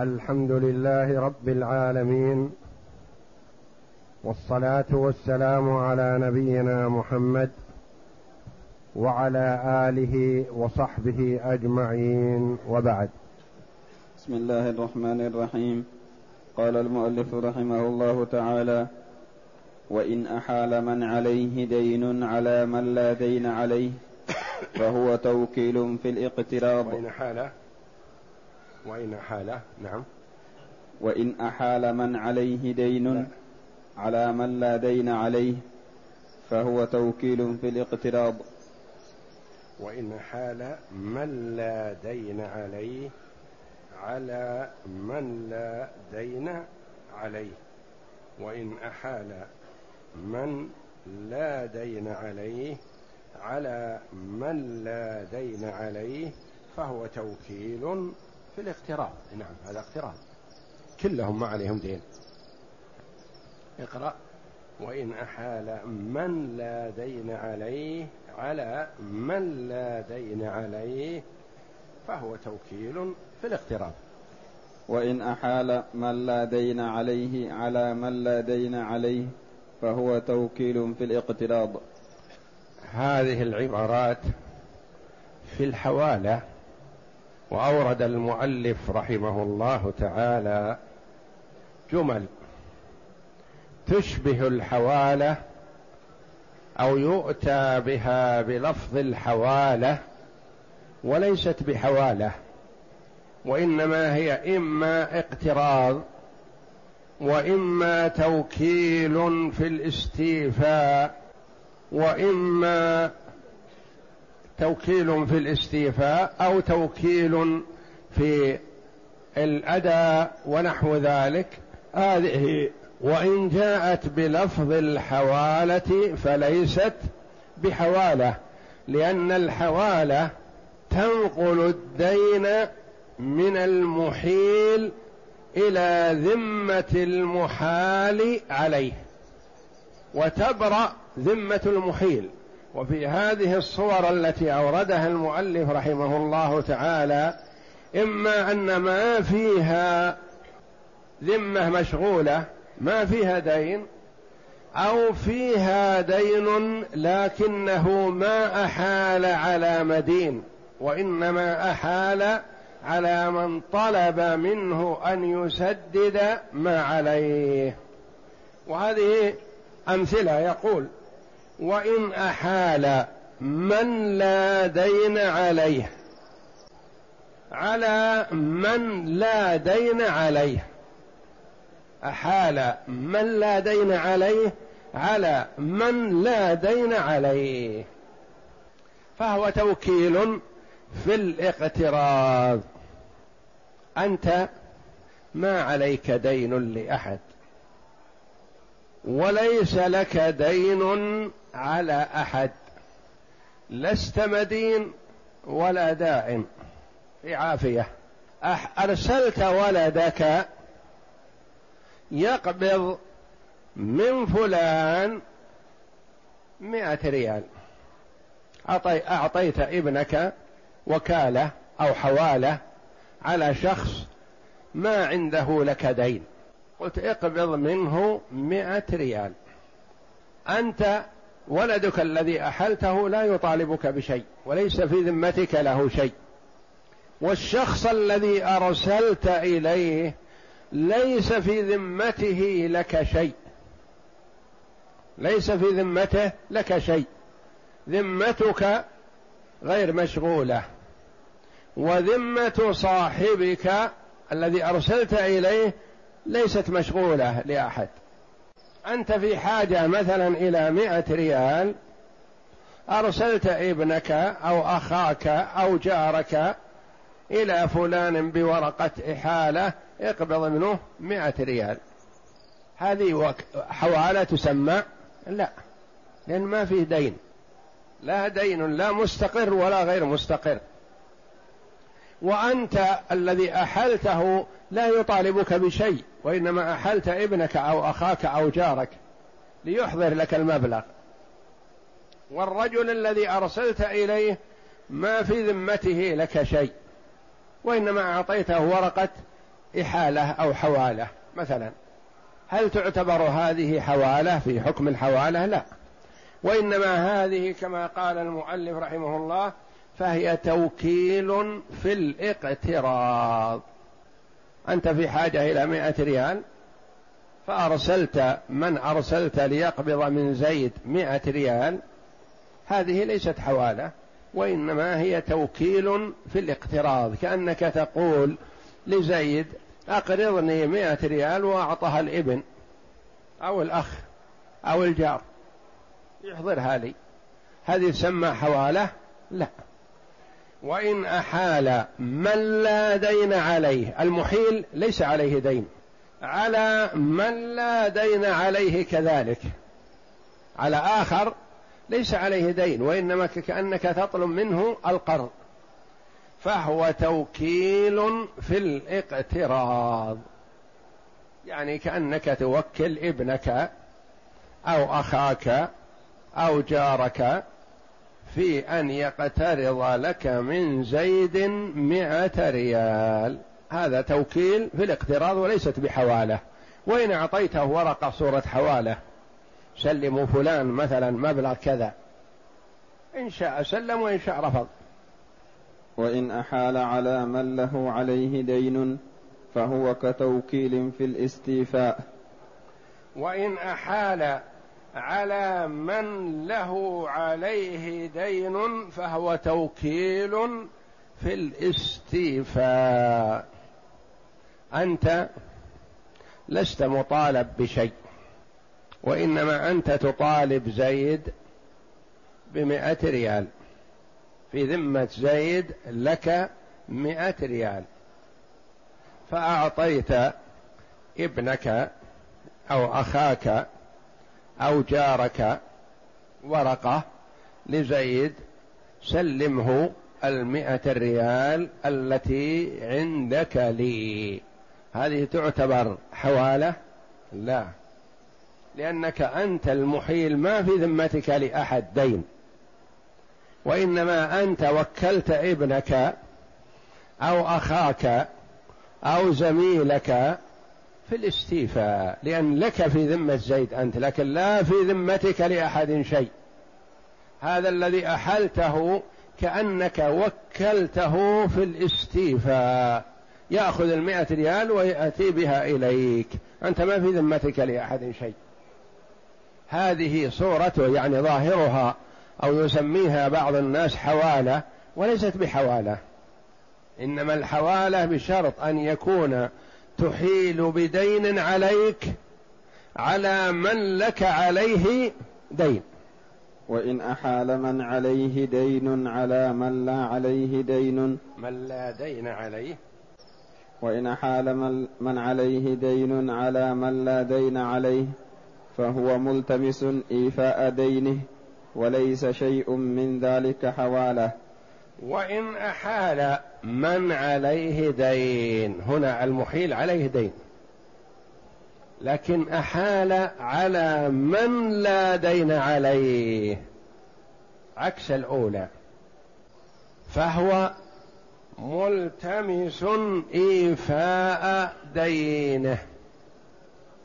الحمد لله رب العالمين والصلاة والسلام على نبينا محمد وعلى آله وصحبه أجمعين وبعد. بسم الله الرحمن الرحيم. قال المؤلف رحمه الله تعالى وإن أحال من عليه دين على من لا دين عليه فهو توكيل في الاقتراض وإن أحال وإن أحال نعم. وإن أحال من عليه دين لا. على من لا دين عليه فهو توكيل في الاقتراض وإن حال من لا دين عليه على من لا دين عليه. وإن أحال من لا دين عليه على من لا دين عليه فهو توكيل في الاقتراض نعم هذا اقتراض كلهم ما عليهم دين. اقرأ. وإن أحال من لا دين عليه على من لا دين عليه فهو توكيل في الاقتراض وإن أحال من لا دين عليه على من لا دين عليه فهو توكيل في الاقتراض هذه العبارات في الحوالة وأورد المؤلف رحمه الله تعالى جمل تشبه الحوالة أو يؤتى بها بلفظ الحوالة وليست بحوالة وإنما هي إما اقتراض وإما توكيل في الاستيفاء وإما توكيل في الاستيفاء أو توكيل في الأداء ونحو ذلك. هذه وإن جاءت بلفظ الحوالة فليست بحوالة لأن الحوالة تنقل الدين من المحيل إلى ذمة المحال عليه وتبرأ ذمة المحيل. وفي هذه الصور التي أوردها المؤلف رحمه الله تعالى إما أن ما فيها ذمة مشغولة ما فيها دين أو فيها دين لكنه ما أحال على مدين وإنما أحال على من طلب منه أن يسدد ما عليه. وهذه أمثلة يقول وإن أحال من لا دين عليه. على من لا دين عليه. أحال من لا دين عليه على من لا دين عليه. فهو توكيل في الاقتراض. أنت ما عليك دين لأحد. وليس لك دين على أحد. لست مدين ولا داع. في عافية. أرسلت ولدك يقبض من فلان مئة ريال. أعطيت ابنك وكالة أو حوالة على شخص ما عنده لك دين. قلت اقبض منه مئة ريال. أنت ولدك الذي أحلته لا يطالبك بشيء وليس في ذمتك له شيء. والشخص الذي أرسلت إليه ليس في ذمته لك شيء. ليس في ذمته لك شيء. ذمتك غير مشغولة. وذمة صاحبك الذي أرسلت إليه ليست مشغولة لأحد. أنت في حاجة مثلا إلى مئة ريال أرسلت ابنك أو أخاك أو جارك إلى فلان بورقة إحالة اقبض منه مئة ريال. هذه حوالة تسمى؟ لا لأن ما فيه دين. لا دين لا مستقر ولا غير مستقر. وأنت الذي أحلته لا يطالبك بشيء وإنما أحلت ابنك أو أخاك أو جارك ليحضر لك المبلغ. والرجل الذي أرسلت إليه ما في ذمته لك شيء وإنما أعطيته ورقة إحالة أو حوالة مثلا. هل تعتبر هذه حوالة؟ في حكم الحوالة لا. وإنما هذه كما قال المؤلف رحمه الله فهي توكيل في الاقتراض. أنت في حاجة إلى مائة ريال؟ فأرسلت من أرسلت ليقبض من زيد مائة ريال. هذه ليست حوالة وإنما هي توكيل في الاقتراض. كأنك تقول لزيد أقرضني مائة ريال وأعطها الإبن أو الأخ أو الجار. يحضرها لي. هذه تسمى حوالة؟ لا. وإن أحال من لا دين عليه المحيل ليس عليه دين على من لا دين عليه كذلك على آخر ليس عليه دين وإنما كأنك تطلب منه القرض فهو توكيل في الاقتراض يعني كأنك توكل ابنك أو أخاك أو جارك في أن يقترض لك من زيد مئة ريال. هذا توكيل في الاقتراض وليست بحوالة. وإن أعطيته ورقة صورة حوالة. سلموا فلان مثلا مبلغ كذا. إن شاء سلم وإن شاء رفض. وإن أحال على من له عليه دين فهو كتوكيل في الاستيفاء. وإن أحال على من له عليه دين فهو توكيل في الاستيفاء. أنت لست مطالب بشيء وإنما أنت تطالب زيد بمائه ريال. في ذمة زيد لك مائه ريال. فأعطيت ابنك أو أخاك أو جارك ورقة لزيد سلمه المئة الريال التي عندك لي. هذه تعتبر حوالة؟ لا. لأنك أنت المحيل ما في ذمتك لأحد دين. وإنما أنت وكلت ابنك أو أخاك أو زميلك في الاستيفاء لأن لك في ذمة زيد أنت لكن لا في ذمتك لأحد شيء. هذا الذي أحلته كأنك وكلته في الاستيفاء. يأخذ المئة ريال ويأتي بها إليك. أنت ما في ذمتك لأحد شيء. هذه صورته يعني ظاهرها أو يسميها بعض الناس حوالة وليست بحوالة. إنما الحوالة بشرط أن يكون تحيل بدين عليك على من لك عليه دين. وإن أحال من عليه دين على من لا عليه دين. من لا دين عليه. وإن أحال من, من عليه دين على من لا دين عليه فهو ملتمس إيفاء دينه وليس شيء من ذلك حواله. وإن أحال من عليه دين. هنا المحيل عليه دين. لكن أحال على من لا دين عليه. عكس الأولى. فهو ملتمس إيفاء دينه.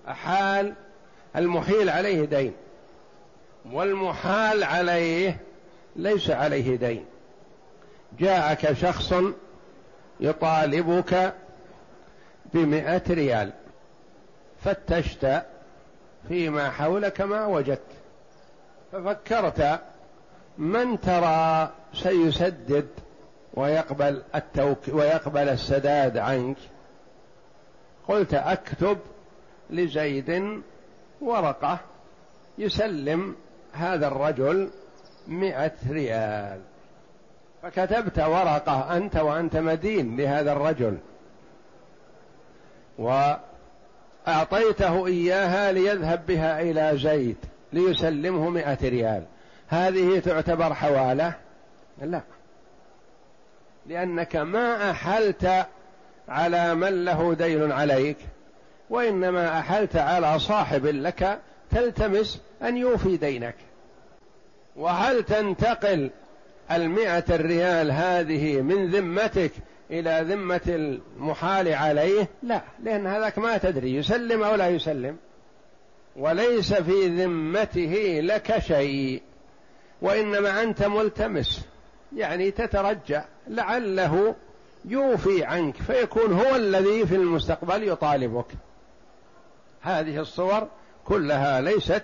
أحال المحيل عليه دين. والمحال عليه ليس عليه دين. جاءك شخص يطالبك بمئة ريال فتشت فيما حولك ما وجدت ففكرت من ترى سيسدد ويقبل التوك ويقبل السداد عنك؟ قلت أكتب لزيد ورقة يسلم هذا الرجل مئة ريال. فكتبت ورقة أنت وأنت مدين لهذا الرجل. و أعطيته إياها ليذهب بها إلى زيد ليسلمه مئة ريال. هذه تعتبر حوالة؟ لا. لأنك ما أحلت على من له دين عليك وإنما أحلت على صاحب لك تلتمس أن يوفي دينك. وهل تنتقل المئة الريال هذه من ذمتك إلى ذمة المحال عليه؟ لا لأن هذاك ما تدري يسلم أو لا يسلم. وليس في ذمته لك شيء وإنما أنت ملتمس يعني تترجى لعله يوفي عنك فيكون هو الذي في المستقبل يطالبك. هذه الصور كلها ليست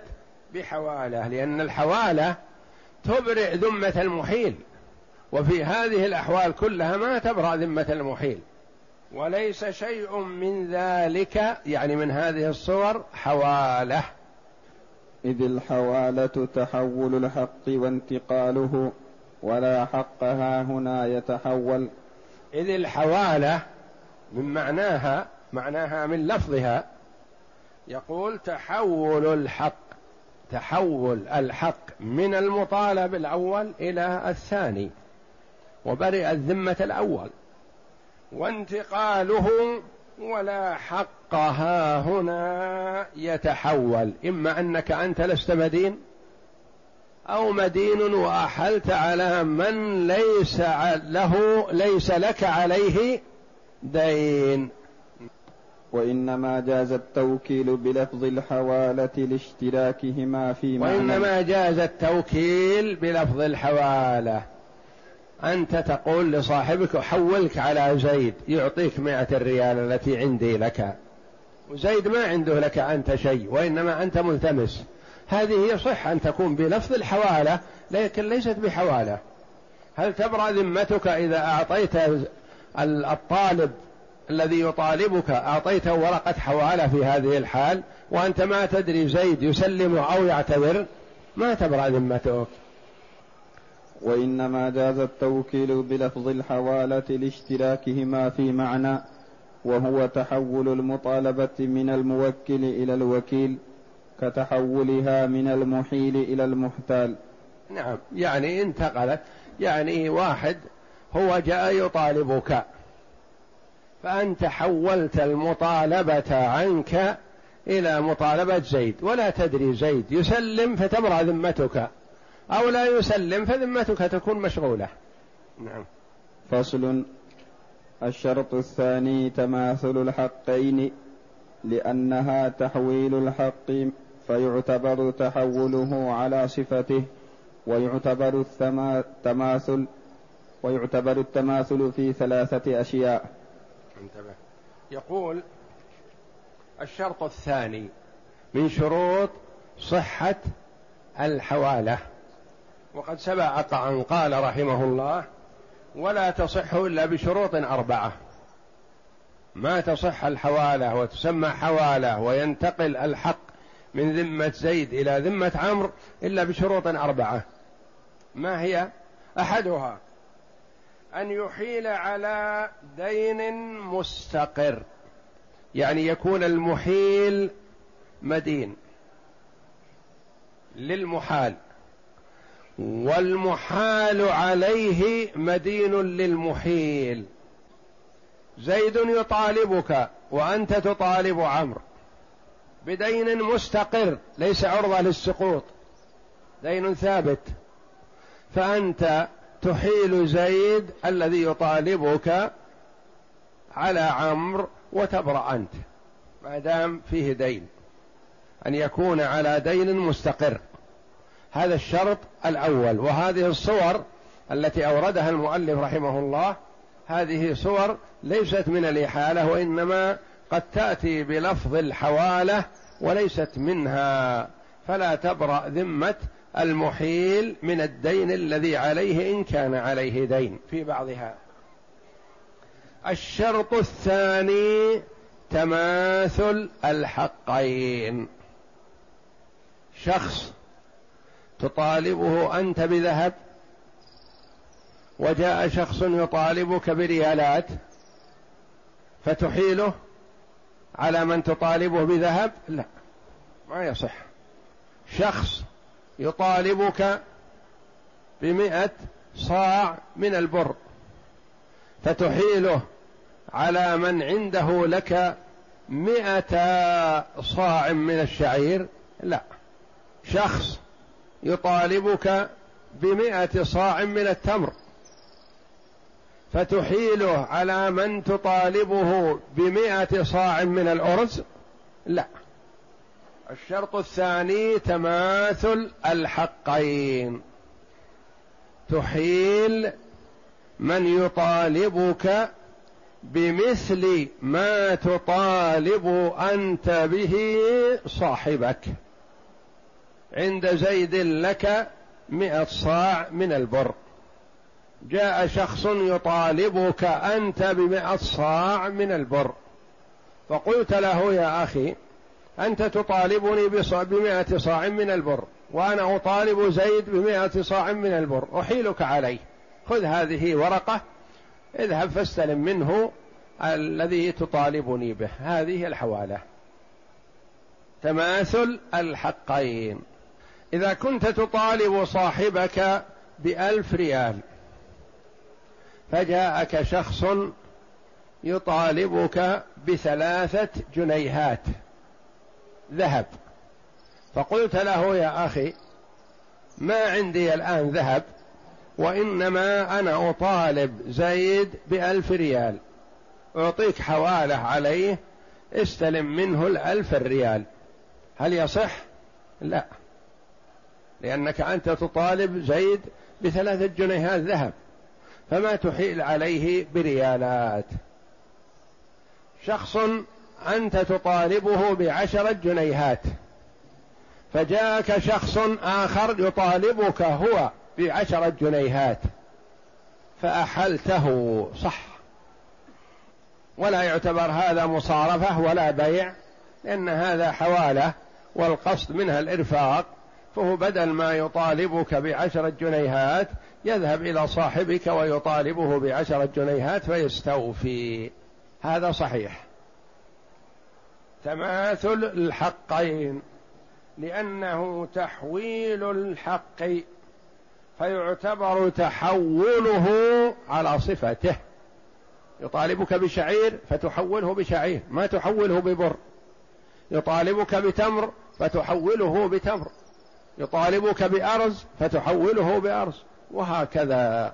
بحوالة لأن الحوالة تبرئ ذمة المحيل. وفي هذه الأحوال كلها ما تبرأ ذمة المحيل. وليس شيء من ذلك يعني من هذه الصور حوالة. إذ الحوالة تحول الحق وانتقاله ولا حق ها هنا يتحول. إذ الحوالة من معناها معناها من لفظها يقول تحول الحق. تحول الحق من المطالب الأول إلى الثاني وبرئت ذمة الأول. وانتقاله ولا حق ها هنا يتحول. إما أنك أنت لست مدين أو مدين وأحلت على من ليس له ليس لك عليه دين. وإنما جاز التوكيل بلفظ الحوالة لاشتراكهما في معنى وإنما جاز التوكيل بلفظ الحوالة. أنت تقول لصاحبك حولك على زيد يعطيك مائة الريال التي عندي لك. وزيد ما عنده لك أنت شيء وإنما أنت ملتمس. هذه يصح أن تكون بلفظ الحوالة لكن ليست بحوالة. هل تبرأ ذمتك إذا أعطيت الطالب الذي يطالبك أعطيته ورقة حوالة في هذه الحال وأنت ما تدري زيد يسلم أو يعتذر ما تبرأ ذمتك. وإنما جاز التوكيل بلفظ الحوالة لاشتراكهما في معنى وهو تحول المطالبة من الموكل إلى الوكيل كتحولها من المحيل إلى المحتال. نعم يعني انتقلت يعني واحد هو جاء يطالبك. فأنت حولت المطالبة عنك إلى مطالبة زيد ولا تدري زيد يسلم فتبرأ ذمتك أو لا يسلم فذمتك تكون مشغولة. نعم. فصل. الشرط الثاني تماثل الحقين لأنها تحويل الحق فيعتبر تحوله على صفته ويعتبر التماثل ويعتبر التماثل في ثلاثة أشياء. انتبه. يقول الشرط الثاني من شروط صحة الحوالة. وقد سبق أن قال رحمه الله ولا تصح إلا بشروط أربعة. ما تصح الحوالة وتسمى حوالة وينتقل الحق من ذمة زيد إلى ذمة عمرو إلا بشروط أربعة. ما هي؟ أحدها أن يحيل على دين مستقر. يعني يكون المحيل مدين. للمحال. والمحال عليه مدين للمحيل. زيد يطالبك وأنت تطالب عمرو. بدين مستقر ليس عرضة للسقوط. دين ثابت. فأنت تحيل زيد الذي يطالبك على عمرو وتبرأ أنت. ما دام فيه دين. أن يكون على دين مستقر. هذا الشرط الأول. وهذه الصور التي أوردها المؤلف رحمه الله هذه صور ليست من الإحالة وإنما قد تأتي بلفظ الحوالة وليست منها. فلا تبرأ ذمة المحيل من الدين الذي عليه إن كان عليه دين. في بعضها. الشرط الثاني تماثل الحقين. شخص تطالبه أنت بذهب وجاء شخص يطالبك بريالات فتحيله على من تطالبه بذهب؟ لا ما يصح. شخص يطالبك بمئة صاع من البر فتحيله على من عنده لك مئة صاع من الشعير. لا. شخص يطالبك بمئة صاع من التمر فتحيله على من تطالبه بمئة صاع من الأرز. لا. الشرط الثاني تماثل الحقين. تحيل من يطالبك بمثل ما تطالب أنت به صاحبك. عند زيد لك مئة صاع من البر. جاء شخص يطالبك أنت بمئة صاع من البر. فقلت له يا أخي أنت تطالبني بمئة صاع من البر وأنا أطالب زيد بمئة صاع من البر أحيلك عليه. خذ هذه ورقة اذهب فاستلم منه الذي تطالبني به. هذه الحوالة. تماثل الحقين. إذا كنت تطالب صاحبك بألف ريال فجاءك شخص يطالبك بثلاثة جنيهات. ذهب. فقلت له يا أخي ما عندي الآن ذهب وإنما أنا أطالب زيد بألف ريال. أعطيك حوالة عليه استلم منه الألف الريال هل يصح؟ لا. لأنك أنت تطالب زيد بثلاثة جنيهات ذهب فما تحيل عليه بريالات. شخص أنت تطالبه بعشرة جنيهات. فجاءك شخص آخر يطالبك هو بعشرة جنيهات. فأحلته صح. ولا يعتبر هذا مصارفة ولا بيع لأن هذا حوالة والقصد منها الإرفاق. فهو بدل ما يطالبك بعشرة جنيهات يذهب إلى صاحبك ويطالبه بعشرة جنيهات فيستوفي. هذا صحيح. تماثل الحقين لأنه تحويل الحق فيعتبر تحوله على صفته. يطالبك بشعير فتحوله بشعير ما تحوله ببر. يطالبك بتمر فتحوله بتمر. يطالبك بأرز فتحوله بأرز وهكذا.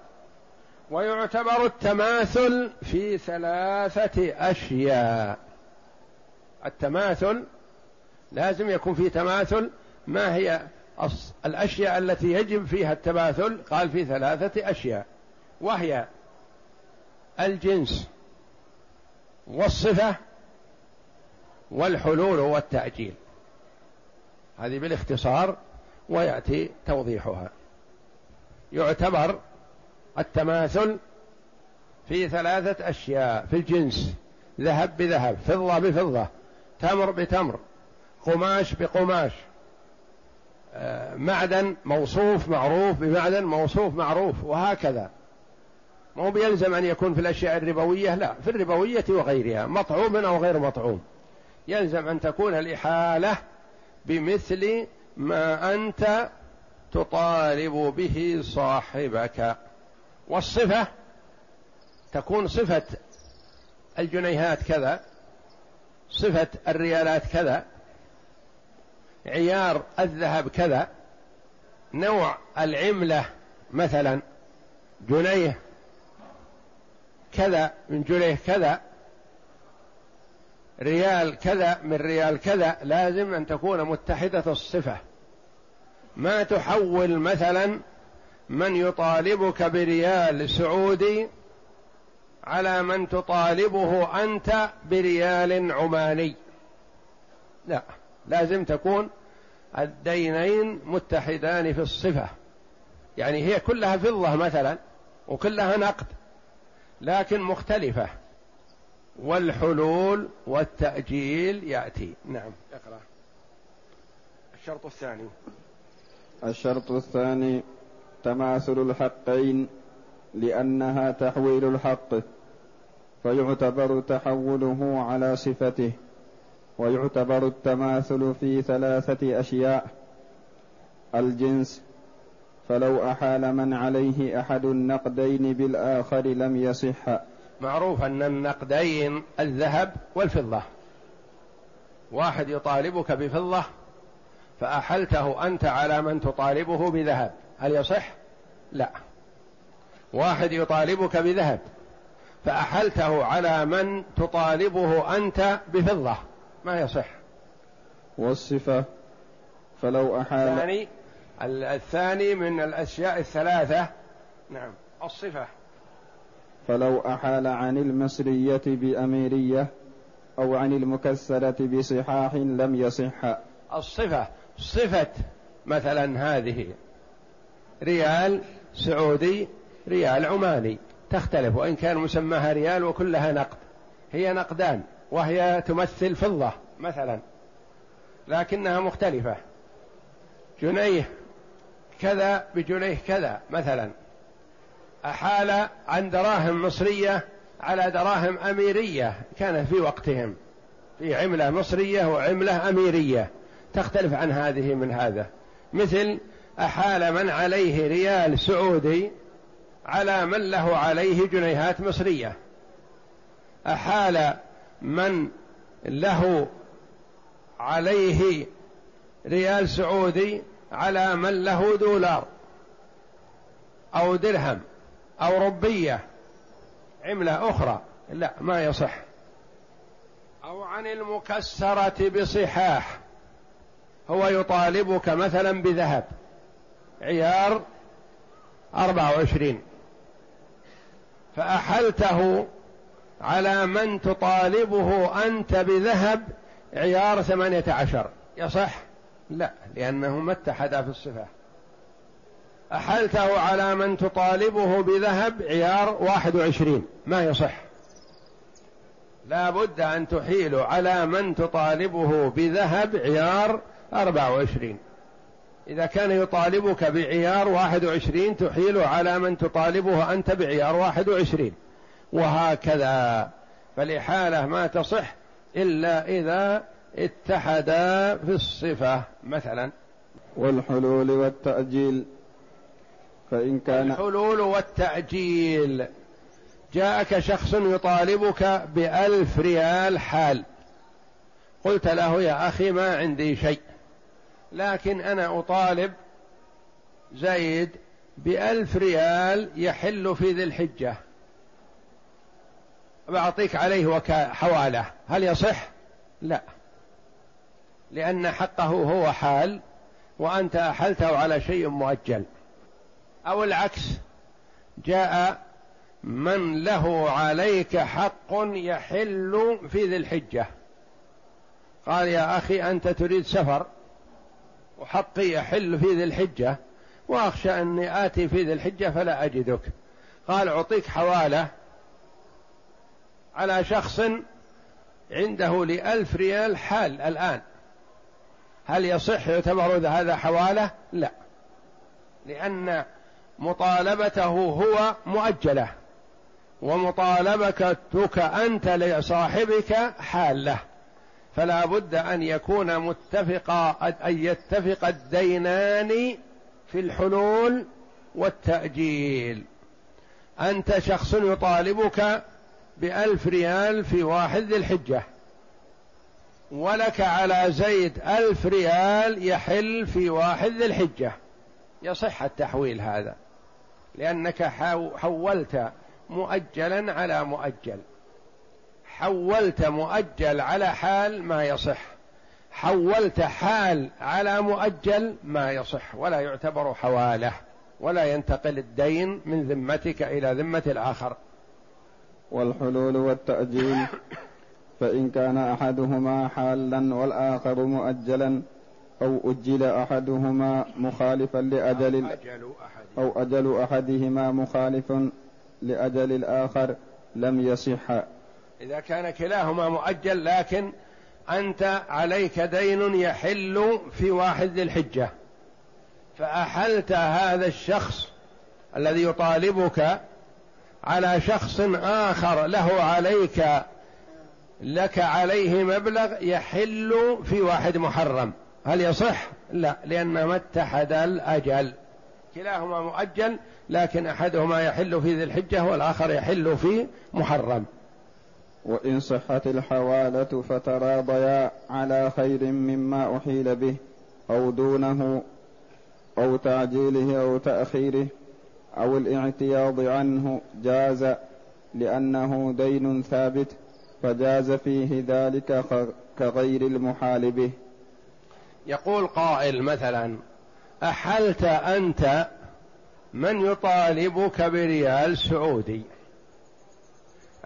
ويعتبر التماثل في ثلاثة أشياء. التماثل لازم يكون في تماثل. ما هي الأشياء التي يجب فيها التماثل؟ قال في ثلاثة أشياء. وهي الجنس والصفة والحلول والتأجيل. هذه بالاختصار ويأتي توضيحها. يعتبر التماثل في ثلاثة أشياء في الجنس. ذهب بذهب فضة بفضة. تمر بتمر قماش بقماش. آه، معدن موصوف معروف بمعدن موصوف معروف وهكذا. مو بيلزم أن يكون في الأشياء الربوية لا في الربوية وغيرها مطعوم أو غير مطعوم. يلزم أن تكون الإحالة بمثل ما أنت تطالب به صاحبك. والصفة تكون صفة الجنيهات كذا. صفة الريالات كذا عيار الذهب كذا نوع العملة مثلا جنيه كذا من جنيه كذا ريال كذا من ريال كذا لازم أن تكون متحدة الصفة. ما تحول مثلا من يطالبك بريال سعودي على من تطالبه أنت بريال عماني. لا لازم تكون الدينين متحدان في الصفة. يعني هي كلها فضة مثلا وكلها نقد لكن مختلفة. والحلول والتأجيل يأتي. نعم. اقرأ. الشرط الثاني. الشرط الثاني تماثل الحقين لأنها تحويل الحق فيعتبر تحوله على صفته ويعتبر التماثل في ثلاثة أشياء الجنس فلو أحال من عليه أحد النقدين بالآخر لم يصح. معروف أن النقدين الذهب والفضة. واحد يطالبك بفضة فأحلته أنت على من تطالبه بذهب. هل يصح؟ لا. واحد يطالبك بذهب فأحلته على من تطالبه أنت بفضة. ما يصح. والصفة فلو أحال. الثاني الثاني من الأشياء الثلاثة. نعم. الصفة. فلو أحال عن المصرية بأميرية أو عن المكسرة بصحاح لم يصح. الصفة. صفة مثلا هذه. ريال سعودي ريال عماني تختلف وإن كان مسماها ريال وكلها نقد هي نقدان وهي تمثل فضة مثلا لكنها مختلفة. جنيه كذا بجنيه كذا مثلا. أحال عن دراهم مصرية على دراهم أميرية كانت في وقتهم في عملة مصرية وعملة أميرية. تختلف عن هذه من هذا. مثل أحال من عليه ريال سعودي على من له عليه جنيهات مصرية. أحال من له عليه ريال سعودي على من له دولار أو درهم أو ربية. عملة أخرى. لا ما يصح. أو عن المكسرة بصحاح. هو يطالبك مثلا بذهب. عيار أربعة وعشرين. فأحلته على من تطالبه أنت بذهب عيار ثمانية عشر. يصح؟ لا لأنه ما اتحد في الصفة. أحلته على من تطالبه بذهب عيار واحد وعشرين. ما يصح. لا بد أن تحيل على من تطالبه بذهب عيار أربعة وعشرين. إذا كان يطالبك بعيار واحد وعشرين تحيل على من تطالبه أنت بعيار واحد وعشرين. وهكذا. فالإحالة ما تصح إلا إذا اتحدا في الصفة مثلا. والحلول والتأجيل. فإن كان الحلول والتأجيل. جاءك شخص يطالبك بألف ريال حال. قلت له يا أخي ما عندي شيء. لكن أنا أطالب زيد بألف ريال يحل في ذي الحجة. بعطيك عليه حوالة هل يصح؟ لا. لأن حقه هو حال وأنت أحلته على شيء مؤجل. أو العكس. جاء من له عليك حق يحل في ذي الحجة. قال يا أخي أنت تريد سفر. وحقي يحل في ذي الحجة وأخشى أني آتي في ذي الحجة فلا أجدك. قال أعطيك حوالة على شخص عنده لألف ريال حال الآن. هل يصح يعتبر هذا حوالة؟ لا. لأن مطالبته هو مؤجلة ومطالبتك أنت لصاحبك حالة. فلا بد أن يكون متفقا أن يتفق الدينان في الحلول والتأجيل. أنت شخص يطالبك بألف ريال في واحد ذي الحجة. ولك على زيد ألف ريال يحل في واحد ذي الحجة. يصح التحويل هذا. لأنك حولت مؤجلا على مؤجل. حولت مؤجل على حال ما يصح. حولت حال على مؤجل ما يصح. ولا يعتبر حواله. ولا ينتقل الدين من ذمتك إلى ذمة الآخر. والحلول والتأجيل. فإن كان أحدهما حالا والآخر مؤجلا أو أجل أحدهما مخالفا لأجل أو أجل أحدهما مخالف لأجل الآخر لم يصح. إذا كان كلاهما مؤجل لكن أنت عليك دين يحل في واحد ذي الحجة. فأحلت هذا الشخص الذي يطالبك على شخص آخر له عليك لك عليه مبلغ يحل في واحد محرم. هل يصح؟ لا لأن ما اتحد الأجل. كلاهما مؤجل لكن أحدهما يحل في ذي الحجة والآخر يحل في محرم. وإن صحت الحوالة فتراضيا على خير مما أحيل به أو دونه أو تعجيله أو تأخيره أو الاعتياض عنه جاز لأنه دين ثابت فجاز فيه ذلك كغير المحال به. يقول قائل مثلا أحلت أنت من يطالبك بريال سعودي؟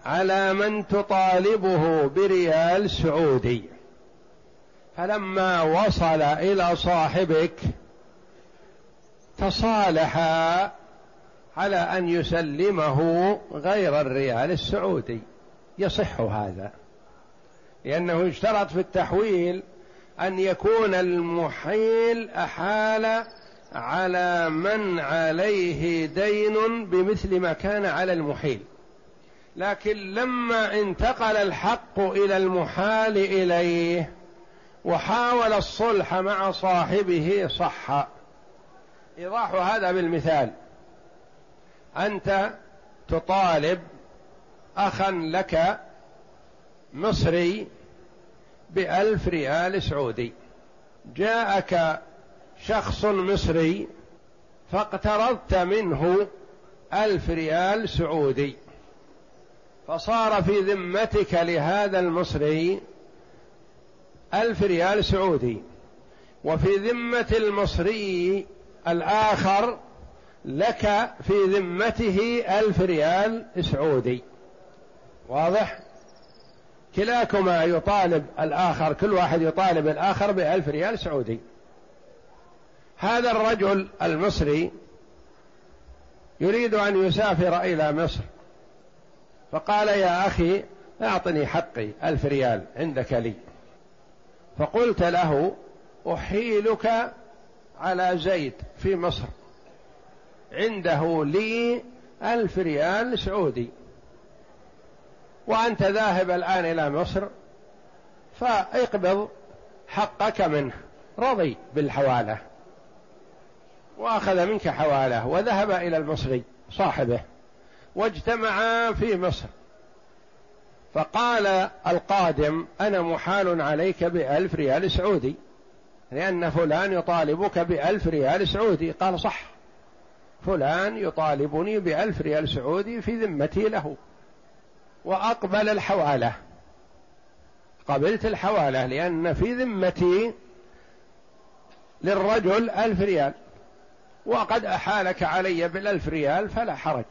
على من تطالبه بريال سعودي. فلما وصل إلى صاحبك تصالحا على أن يسلمه غير الريال السعودي. يصح هذا. لأنه يشترط في التحويل أن يكون المحيل أحال على من عليه دين بمثل ما كان على المحيل. لكن لما انتقل الحق إلى المحال إليه وحاول الصلح مع صاحبه صح. إيضاح هذا بالمثال. أنت تطالب أخا لك مصري بألف ريال سعودي. جاءك شخص مصري فاقترضت منه ألف ريال سعودي. فصار في ذمتك لهذا المصري ألف ريال سعودي. وفي ذمة المصري الآخر لك في ذمته ألف ريال سعودي. واضح؟ كلاكما يطالب الآخر كل واحد يطالب الآخر بألف ريال سعودي. هذا الرجل المصري يريد أن يسافر إلى مصر. فقال يا أخي أعطني حقي ألف ريال عندك لي. فقلت له أحيلك على زيد في مصر. عنده لي ألف ريال سعودي. وأنت ذاهب الآن إلى مصر فاقبض حقك منه رضي بالحوالة. وأخذ منك حوالة وذهب إلى المصري صاحبه. واجتمعا في مصر. فقال القادم أنا محال عليك بألف ريال سعودي لأن فلان يطالبك بألف ريال سعودي. قال صح فلان يطالبني بألف ريال سعودي في ذمتي له وأقبل الحوالة. قبلت الحوالة لأن في ذمتي للرجل ألف ريال وقد أحالك علي بالألف ريال فلا حرج.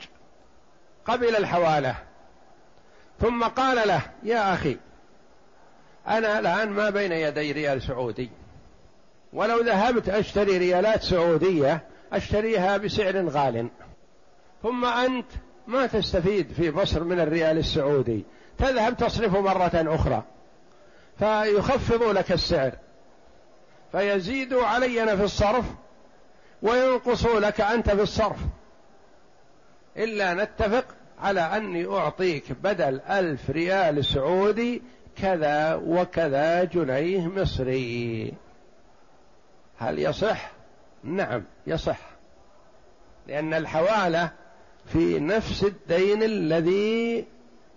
قبل الحوالة. ثم قال له يا أخي أنا الآن ما بين يدي ريال سعودي. ولو ذهبت أشتري ريالات سعودية أشتريها بسعر غال. ثم أنت ما تستفيد في مصر من الريال السعودي. تذهب تصرفه مرة أخرى. فيخفض لك السعر. فيزيد علي أنا في الصرف وينقص لك أنت في الصرف. إلا نتفق على أني أعطيك بدل ألف ريال سعودي كذا وكذا جنيه مصري. هل يصح؟ نعم يصح. لأن الحوالة في نفس الدين الذي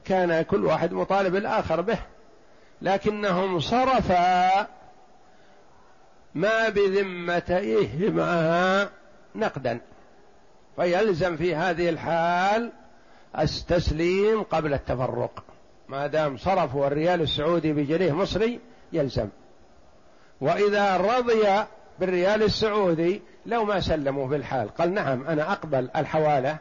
كان كل واحد مطالب الآخر به. لكنهم صرفا ما بذمتيهما نقدا. فيلزم في هذه الحال التسليم قبل التفرق. ما دام صرفوا الريال السعودي بجنيه مصري يلزم. وإذا رضي بالريال السعودي لو ما سلموا بالحال قال نعم أنا أقبل الحوالة.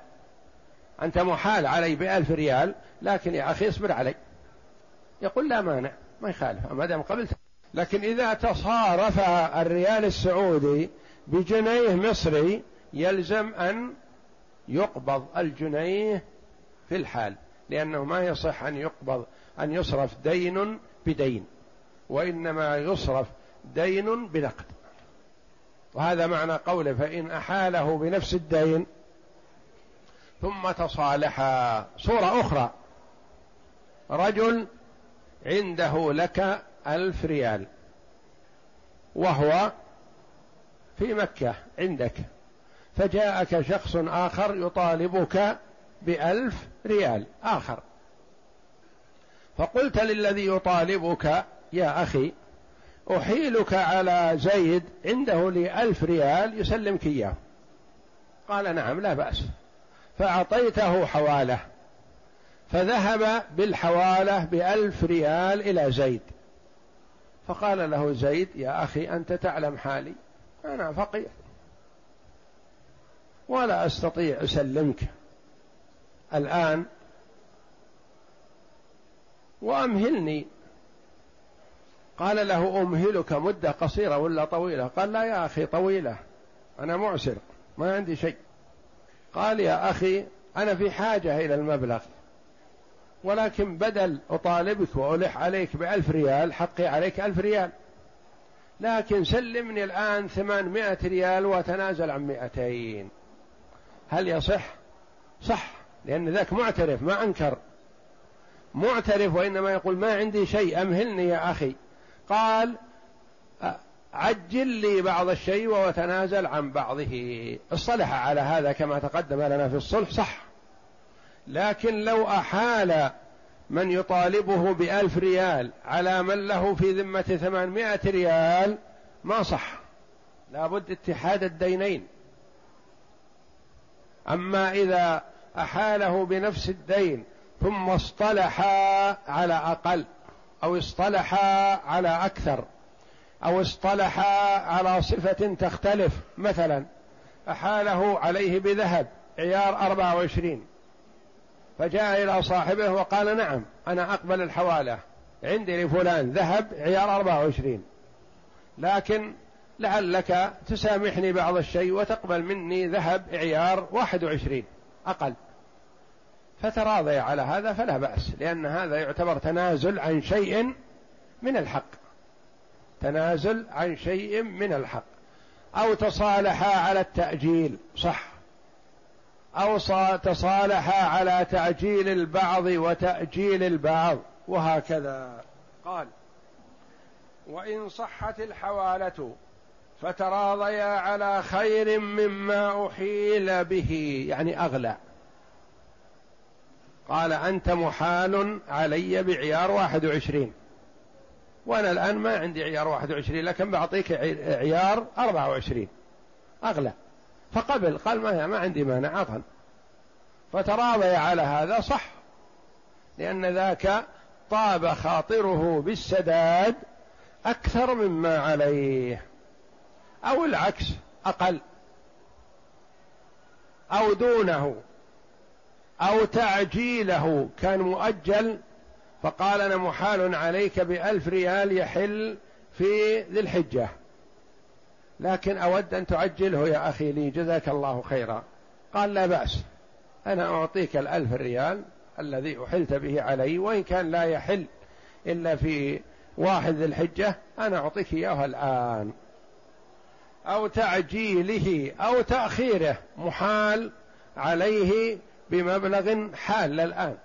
أنت محال علي بألف ريال لكن يا أخي اصبر علي. يقول لا مانع ما يخالف ما دام قبلت. لكن إذا تصارف الريال السعودي بجنيه مصري يلزم أن يقبض الجنيه في الحال لأنه ما يصح أن يقبض أن يصرف دين بدين وإنما يصرف دين بنقد. وهذا معنى قوله فإن أحاله بنفس الدين ثم تصالحا. صورة أخرى رجل عنده لك ألف ريال وهو في مكة عندك. فجاءك شخص آخر يطالبك بألف ريال آخر. فقلت للذي يطالبك يا أخي أحيلك على زيد عنده لي ألف ريال يسلمك إياه. قال نعم لا بأس. فأعطيته حواله فذهب بالحوالة بألف ريال إلى زيد. فقال له زيد يا أخي أنت تعلم حالي أنا فقير. ولا أستطيع أسلمك. الآن وأمهلني. قال له أمهلك مدة قصيرة ولا طويلة؟ قال لا يا أخي طويلة. أنا معسر ما عندي شيء. قال يا أخي أنا في حاجة إلى المبلغ. ولكن بدل أطالبك وألح عليك بألف ريال حقي عليك ألف ريال. لكن سلمني الآن ثمانمائة ريال وتنازل عن مائتين هل يصح؟ صح لأن ذاك معترف ما أنكر. معترف وإنما يقول ما عندي شيء أمهلني يا أخي. قال عجل لي بعض الشيء وتنازل عن بعضه. اصطلح على هذا كما تقدم لنا في الصلح صح. لكن لو أحال من يطالبه بألف ريال على من له في ذمة ثمانمائة ريال ما صح. لابد اتحاد الدينين. أما إذا أحاله بنفس الدين ثم اصطلحا على أقل أو اصطلحا على أكثر أو اصطلحا على صفة تختلف مثلا أحاله عليه بذهب عيار أربعة وعشرين فجاء إلى صاحبه وقال نعم أنا أقبل الحوالة عندي لفلان ذهب عيار أربعة وعشرين لكن لعلك تسامحني بعض الشيء وتقبل مني ذهب عيار واحد وعشرين أقل. فتراضي على هذا فلا بأس لأن هذا يعتبر تنازل عن شيء من الحق. تنازل عن شيء من الحق. أو تصالحا على التأجيل صح. أو تصالحا على تعجيل البعض وتأجيل البعض وهكذا. قال وإن صحت الحوالة فتراضيا على خير مما أحيل به يعني أغلى. قال أنت محال علي بعيار واحد وعشرين. وأنا الآن ما عندي عيار واحد وعشرين لكن بعطيك عيار أربعة وعشرين. أغلى. فقبل قال ما, ما عندي مانع عطا فتراضي على هذا صح. لأن ذاك طاب خاطره بالسداد أكثر مما عليه. أو العكس أقل. أو دونه. أو تعجيله. كان مؤجل فقال أنا محال عليك بألف ريال يحل في ذي الحجة. لكن أود أن تعجله يا أخي لي جزاك الله خيرا. قال لا بأس أنا أعطيك الألف ريال الذي أحلت به علي وإن كان لا يحل إلا في واحد ذي الحجة أنا أعطيك إياه الآن. أو تعجيله أو تأخيره محال عليه بمبلغ حال الآن.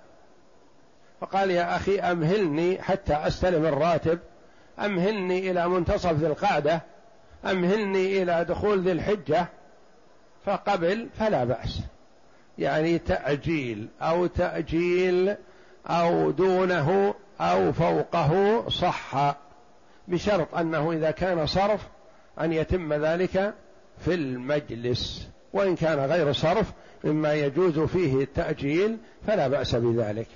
فقال يا أخي أمهلني حتى أستلم الراتب أمهلني إلى منتصف ذي القعدة أمهلني إلى دخول ذي الحجة فقبل فلا بأس. يعني تأجيل أو تأجيل أو دونه أو فوقه صح بشرط أنه إذا كان صرف أن يتم ذلك في المجلس وإن كان غير صرف مما يجوز فيه التأجيل فلا بأس بذلك.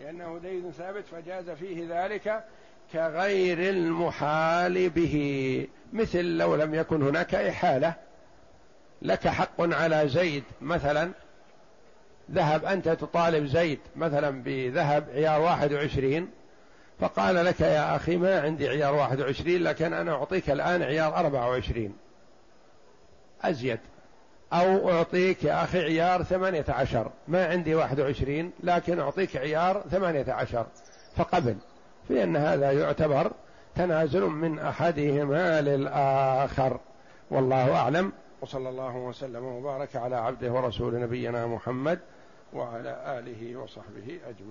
لأنه دين ثابت فجاز فيه ذلك كغير المحال به. مثل لو لم يكن هناك إحالة لك حق على زيد مثلا. ذهب أنت تطالب زيد مثلا بذهب عيار واحد وعشرين فقال لك يا أخي ما عندي عيار واحد وعشرين لكن أنا أعطيك الآن عيار أربعة وعشرين. أزيد. أو أعطيك يا أخي عيار ثمانية عشر. ما عندي واحد وعشرين لكن أعطيك عيار ثمانية عشر. فقبل. في أن هذا يعتبر تنازل من أحدهما للآخر. والله أعلم. وصلى الله وسلم وبارك على عبده ورسول نبينا محمد وعلى آله وصحبه أجمعين.